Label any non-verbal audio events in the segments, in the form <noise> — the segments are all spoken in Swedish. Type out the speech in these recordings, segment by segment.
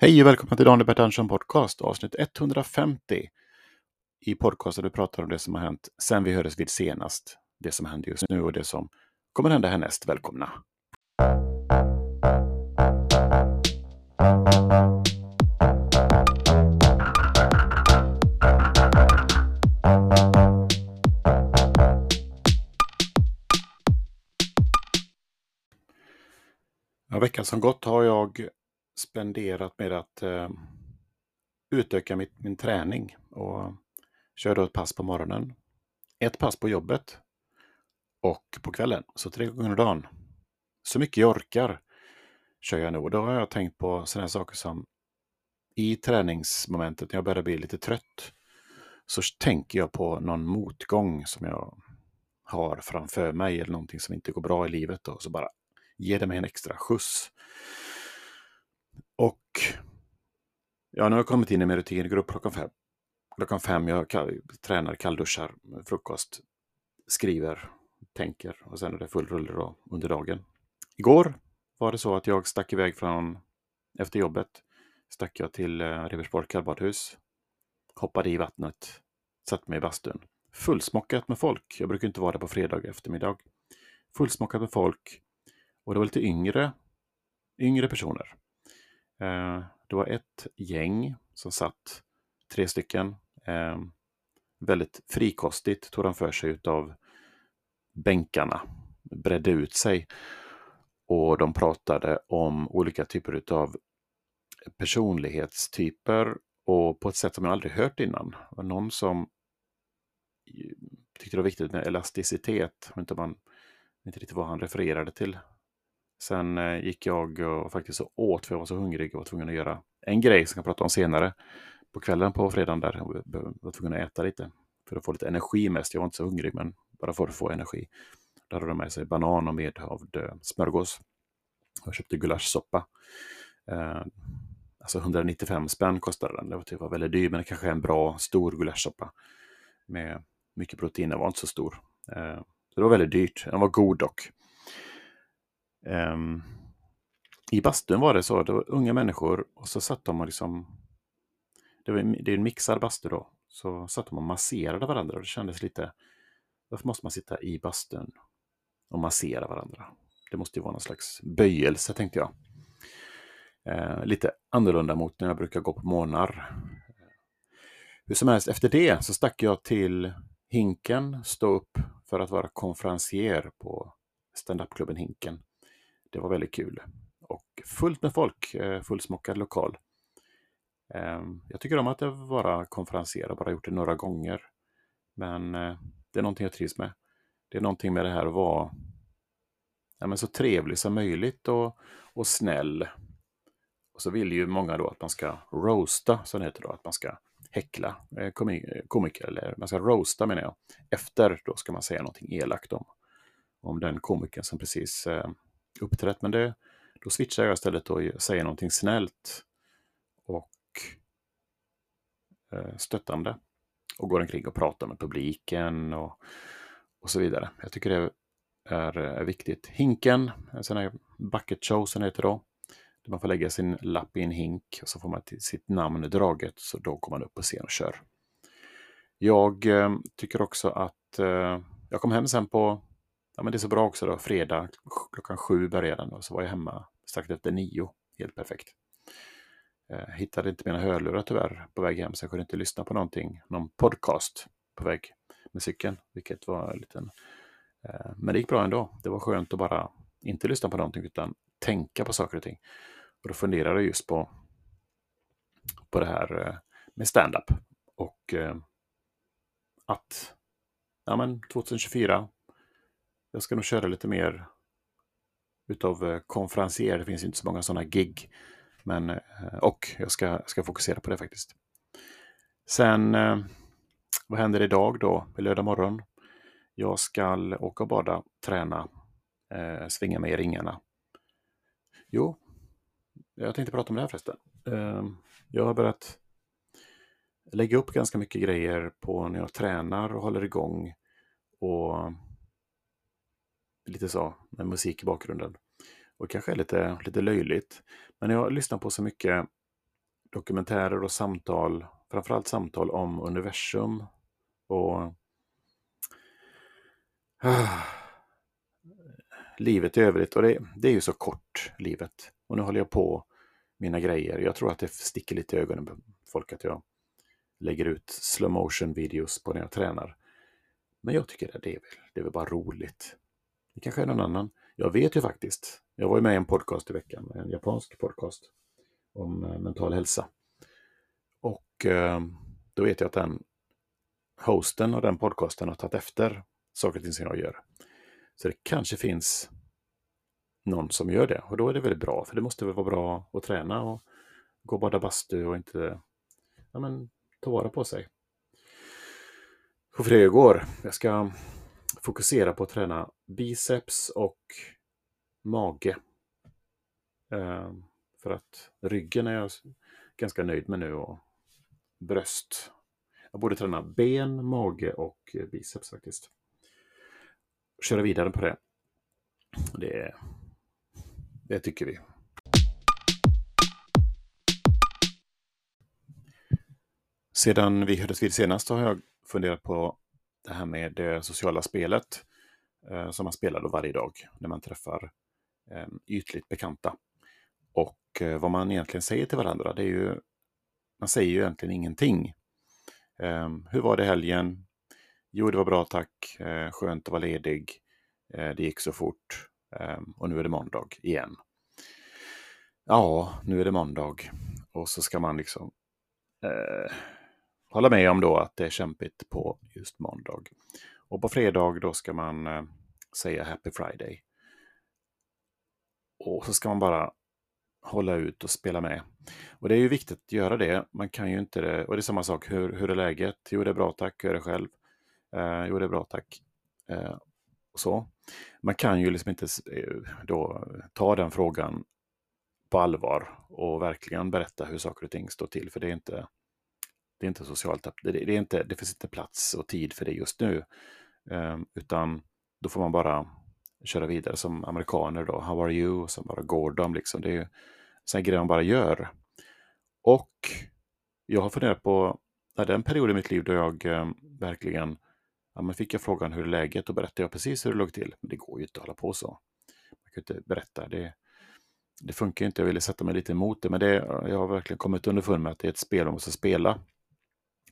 Hej och välkomna till Daniel Bert Podcast, avsnitt 150. I podcasten du pratar om det som har hänt sen vi hördes vid senast, det som händer just nu och det som kommer hända härnäst. Välkomna! Ja, veckan som gått har jag spenderat med att eh, utöka mitt, min träning och kör då ett pass på morgonen, ett pass på jobbet och på kvällen, så tre gånger om dagen. Så mycket jag orkar kör jag nu och då har jag tänkt på sådana saker som i träningsmomentet när jag börjar bli lite trött så tänker jag på någon motgång som jag har framför mig eller någonting som inte går bra i livet och så bara ger det mig en extra skjuts. Och ja, nu har jag kommit in i min rutin, går upp klockan fem. Klockan fem, jag tränar, kallduschar, frukost, skriver, tänker och sen är det full rulle då under dagen. Igår var det så att jag stack iväg från, efter jobbet, stack jag till eh, kallbadhus, hoppade i vattnet, satte mig i bastun. Fullsmockat med folk. Jag brukar inte vara där på fredag eftermiddag. Fullsmockat med folk. Och det var lite yngre, yngre personer. Eh, det var ett gäng som satt, tre stycken. Ehm, väldigt frikostigt tog de för sig utav bänkarna, bredde ut sig. Och de pratade om olika typer utav personlighetstyper och på ett sätt som jag aldrig hört innan. Det var någon som tyckte det var viktigt med elasticitet. Inte, man, inte riktigt vad han refererade till. Sen eh, gick jag och faktiskt så åt för jag var så hungrig och var tvungen att göra en grej som jag kan prata om senare. På kvällen på fredagen där jag var tvungen att äta lite för att få lite energi mest. Jag var inte så hungrig men bara för att få energi. Då hade de med sig banan och medhavd eh, smörgås. Jag köpte gulaschsoppa. Eh, alltså 195 spänn kostade den. Det var, typ väldigt dyr men det kanske är en bra stor gulaschsoppa. Med mycket protein, den var inte så stor. Eh, det var väldigt dyrt. Den var god dock. Um, I bastun var det så, det var unga människor och så satt de och liksom... Det, var, det är en mixad bastu då. Så satt de och masserade varandra och det kändes lite... Varför måste man sitta i bastun och massera varandra? Det måste ju vara någon slags böjelse tänkte jag. Eh, lite annorlunda mot när jag brukar gå på morgnar. Hur som helst, efter det så stack jag till Hinken, stå upp för att vara konferencier på standupklubben Hinken. Det var väldigt kul. Och fullt med folk, eh, fullsmockad lokal. Ehm, jag tycker om att vara konferenserar, bara gjort det några gånger. Men eh, det är någonting jag trivs med. Det är någonting med det här att vara ja, men så trevlig som möjligt och, och snäll. Och så vill ju många då att man ska roasta, som det heter då, att man ska häckla eh, komiker, eller man ska roasta menar jag. Efter då ska man säga någonting elakt om, om den komikern som precis uppträtt. Men det, då switchar jag istället och säger någonting snällt och eh, stöttande. Och går omkring och pratar med publiken och, och så vidare. Jag tycker det är, är viktigt. Hinken, en sån här bucket show som det heter då. Där man får lägga sin lapp i en hink och så får man sitt namn draget så då kommer man upp på scen och kör. Jag eh, tycker också att eh, jag kom hem sen på ja, men det är så bra också då. Fredag klockan sju började den och så var jag hemma strax efter nio. Helt perfekt. Eh, hittade inte mina hörlurar tyvärr på väg hem så jag kunde inte lyssna på någonting, någon podcast på väg med cykeln, vilket var en liten... Eh, men det gick bra ändå. Det var skönt att bara inte lyssna på någonting utan tänka på saker och ting. Och då funderade jag just på, på det här eh, med stand-up och eh, att ja, men 2024 jag ska nog köra lite mer utav eh, konferenser. Det finns inte så många sådana gig. Men, eh, och jag ska, ska fokusera på det faktiskt. Sen, eh, vad händer idag då, lördag morgon? Jag ska åka och bada, träna, eh, svinga mig i ringarna. Jo, jag tänkte prata om det här förresten. Eh, jag har börjat lägga upp ganska mycket grejer på när jag tränar och håller igång. Och lite så, med musik i bakgrunden. Och kanske är lite, lite löjligt. Men jag lyssnar på så mycket dokumentärer och samtal, framförallt samtal om universum och uh, livet i övrigt. Och det, det är ju så kort, livet. Och nu håller jag på mina grejer. Jag tror att det sticker lite i ögonen på folk att jag lägger ut slow motion videos på när jag tränar. Men jag tycker att det är väl, det är väl bara roligt. Det kanske är någon annan. Jag vet ju faktiskt. Jag var ju med i en podcast i veckan, en japansk podcast om eh, mental hälsa. Och eh, då vet jag att den hosten och den podcasten har tagit efter saker och ting som jag gör. Så det kanske finns någon som gör det och då är det väldigt bra för det måste väl vara bra att träna och gå och bada bastu och inte ja, men, ta vara på sig. Och för det går. Jag ska fokusera på att träna biceps och mage. Eh, för att ryggen är jag ganska nöjd med nu och bröst. Jag borde träna ben, mage och eh, biceps faktiskt. Köra vidare på det. Det, det tycker vi. Sedan vi hördes vid senast har jag funderat på det här med det sociala spelet Eh, som man spelar då varje dag när man träffar eh, ytligt bekanta. Och eh, vad man egentligen säger till varandra, det är ju, man säger ju egentligen ingenting. Ehm, hur var det helgen? Jo, det var bra tack. Eh, skönt att vara ledig. Eh, det gick så fort. Ehm, och nu är det måndag igen. Ja, nu är det måndag. Och så ska man liksom eh, hålla med om då att det är kämpigt på just måndag. Och på fredag då ska man eh, säga Happy Friday. Och så ska man bara hålla ut och spela med. Och det är ju viktigt att göra det. Man kan ju inte det. Och det är samma sak. Hur, hur är läget? Jo, det är bra tack. Hur är det själv? Eh, jo, det är bra tack. Eh, och så. Man kan ju liksom inte eh, då ta den frågan på allvar och verkligen berätta hur saker och ting står till. För det är inte, det är inte socialt. Det, är inte, det finns inte plats och tid för det just nu. Ehm, utan då får man bara köra vidare som amerikaner då. How are you? Och sen bara går de liksom. Det är ju sådana grejer man bara gör. Och jag har funderat på, ja, den period i mitt liv då jag eh, verkligen, ja men fick jag frågan hur är läget, då berättade jag precis hur det låg till. Men det går ju inte att hålla på så. Man kan inte berätta, det, det funkar inte. Jag ville sätta mig lite emot det, men det, jag har verkligen kommit underfund med att det är ett spel man måste spela.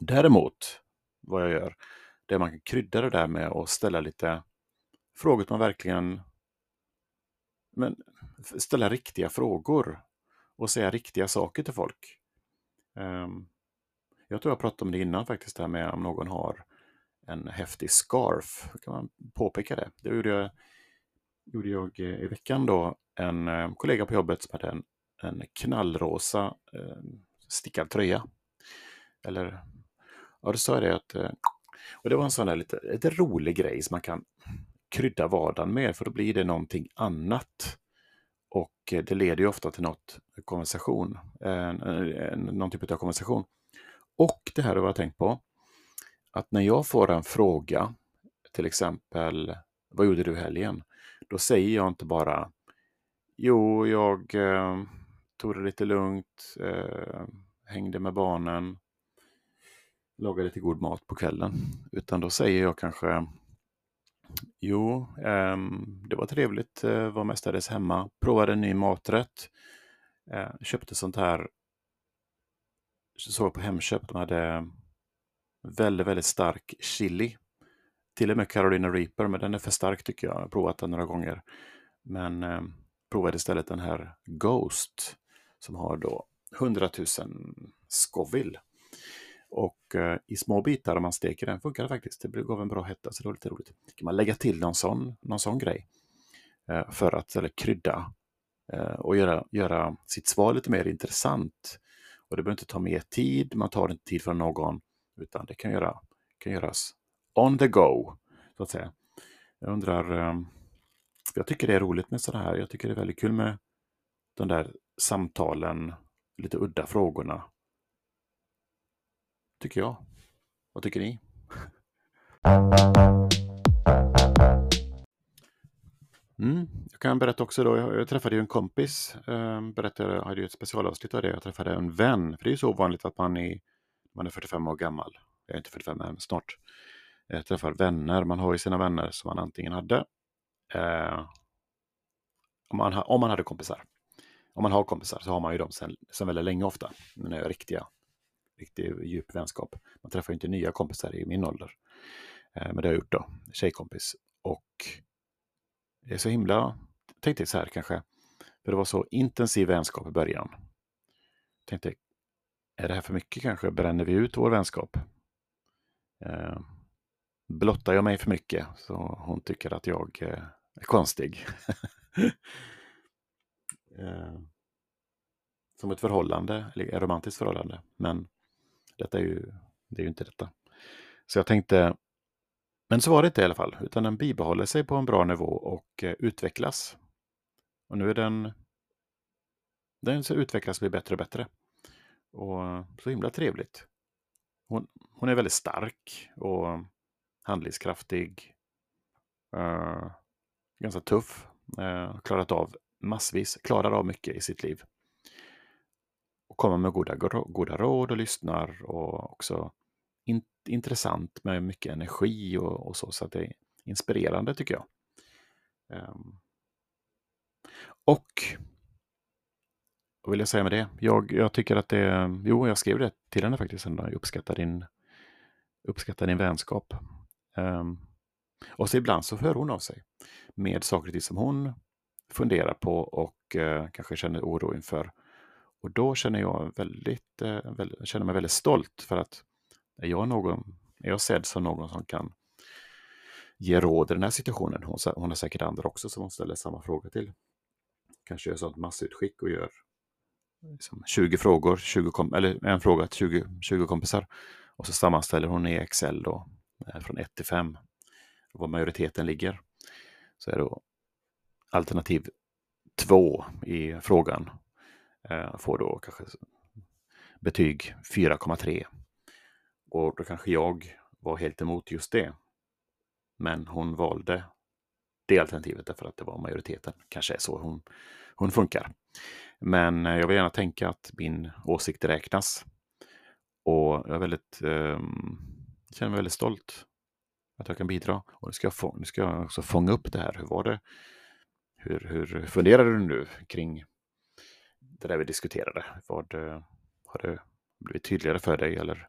Däremot, vad jag gör, det man kan krydda det där med att ställa lite frågor man verkligen men, ställa riktiga frågor och säga riktiga saker till folk. Um, jag tror jag pratade om det innan faktiskt, det här med om någon har en häftig scarf. Kan man påpeka det? Det gjorde jag, gjorde jag eh, i veckan då. En eh, kollega på jobbet som hade en, en knallrosa eh, stickad tröja. Eller, ja, då sa jag det att eh, och det var en sån där lite, lite rolig grej som man kan krydda vardagen med, för då blir det någonting annat. Och eh, det leder ju ofta till något konversation, eh, någon typ av konversation. Och det här har jag tänkt på, att när jag får en fråga, till exempel vad gjorde du helgen? Då säger jag inte bara Jo, jag eh, tog det lite lugnt, eh, hängde med barnen, laga lite god mat på kvällen. Utan då säger jag kanske Jo, eh, det var trevligt, eh, var mestadels hemma, provade en ny maträtt, eh, köpte sånt här, såg på Hemköp, de hade väldigt, väldigt stark chili. Till och med Carolina Reaper, men den är för stark tycker jag. Jag har provat den några gånger. Men eh, provade istället den här Ghost som har då 100 000 Scoville. Och eh, i små bitar om man steker den funkar det faktiskt. Det gav en bra hetta så det var lite roligt. Kan man lägga till någon sån, någon sån grej eh, för att eller, krydda eh, och göra, göra sitt svar lite mer intressant. Och det behöver inte ta mer tid, man tar inte tid från någon utan det kan, göra, kan göras on the go, så att säga. Jag undrar, eh, jag tycker det är roligt med sådana här, jag tycker det är väldigt kul med de där samtalen, lite udda frågorna Tycker jag. Vad tycker ni? Mm. Jag kan berätta också då, jag träffade ju en kompis, eh, berättade, jag hade ju ett specialavsnitt av det, jag träffade en vän. För det är ju så vanligt att man är, man är 45 år gammal, jag är inte 45 än, snart, jag träffar vänner. Man har ju sina vänner som man antingen hade, eh, om, man, om man hade kompisar. Om man har kompisar så har man ju dem sen, sen väldigt länge ofta, när är riktiga, riktig djup vänskap. Man träffar ju inte nya kompisar i min ålder. Eh, men det har jag gjort då, tjejkompis. Och det är så himla, tänkte så här kanske, för det var så intensiv vänskap i början. Tänkte, är det här för mycket kanske? Bränner vi ut vår vänskap? Eh, blottar jag mig för mycket så hon tycker att jag eh, är konstig? <laughs> eh, som ett förhållande, eller ett romantiskt förhållande. Men detta är ju, det är ju inte detta. Så jag tänkte, men så var det inte i alla fall, utan den bibehåller sig på en bra nivå och eh, utvecklas. Och nu är den, den så utvecklas blir bättre och bättre. Och så himla trevligt. Hon, hon är väldigt stark och handlingskraftig. Uh, ganska tuff. Uh, klarat av massvis, klarar av mycket i sitt liv. Kommer med goda, goda råd och lyssnar och också in, intressant med mycket energi och, och, så, så att det är inspirerande tycker jag. Um, och vad vill jag säga med det? Jag, jag tycker att det, jo jag skrev det till henne faktiskt, jag uppskattar din, uppskattar din vänskap. Um, och så ibland så hör hon av sig med saker och ting som hon funderar på och uh, kanske känner oro inför. Och då känner jag väldigt, eh, väldigt, känner mig väldigt stolt för att är jag, någon, är jag sedd som någon som kan ge råd i den här situationen? Hon, hon har säkert andra också som hon ställer samma fråga till. Kanske gör sånt massutskick och gör liksom 20 frågor, 20 kom, eller en fråga till 20, 20 kompisar. Och så sammanställer hon i Excel då, eh, från 1 till 5, var majoriteten ligger. Så är då alternativ 2 i frågan Eh, får då kanske betyg 4,3 och då kanske jag var helt emot just det. Men hon valde det alternativet därför att det var majoriteten. Kanske är så hon, hon funkar. Men eh, jag vill gärna tänka att min åsikt räknas. Och jag är väldigt, eh, känner mig väldigt stolt att jag kan bidra. Och nu ska jag, få, nu ska jag också fånga upp det här. Hur var det? Hur, hur funderar du nu kring det där vi diskuterade? Vad, eh, har det blivit tydligare för dig eller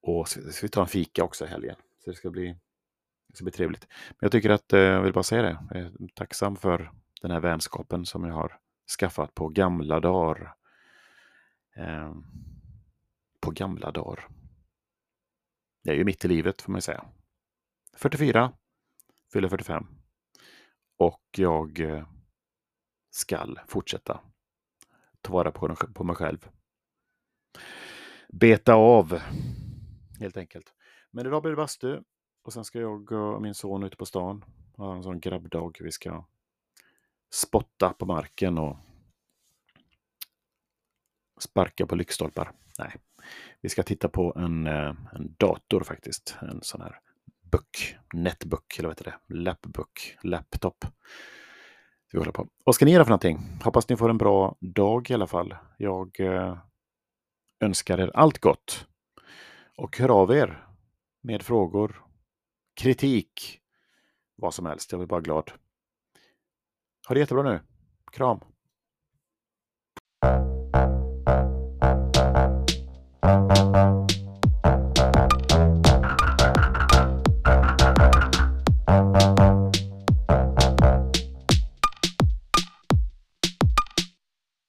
och så ska vi ta en fika också i helgen. Så det ska bli, det ska bli trevligt. Men jag tycker att, eh, jag vill bara säga det, jag är tacksam för den här vänskapen som jag har skaffat på gamla dagar. Eh, på gamla dagar. Jag är ju mitt i livet får man säga. 44, fyller 45. Och jag eh, skall fortsätta ta vara på, på mig själv. Beta av helt enkelt. Men idag blir det bastu och sen ska jag och min son ut på stan. Ha en sån grabbdag. Vi ska spotta på marken och sparka på lyktstolpar. Nej, vi ska titta på en, eh, en dator faktiskt. En sån här book, netbook eller vad heter det? Lapbook, laptop. Vi håller på. Vad ska ni göra för någonting? Hoppas ni får en bra dag i alla fall. Jag eh, önskar er allt gott. Och hör av er med frågor, kritik, vad som helst. Jag blir bara glad. Ha det jättebra nu. Kram! Thank you.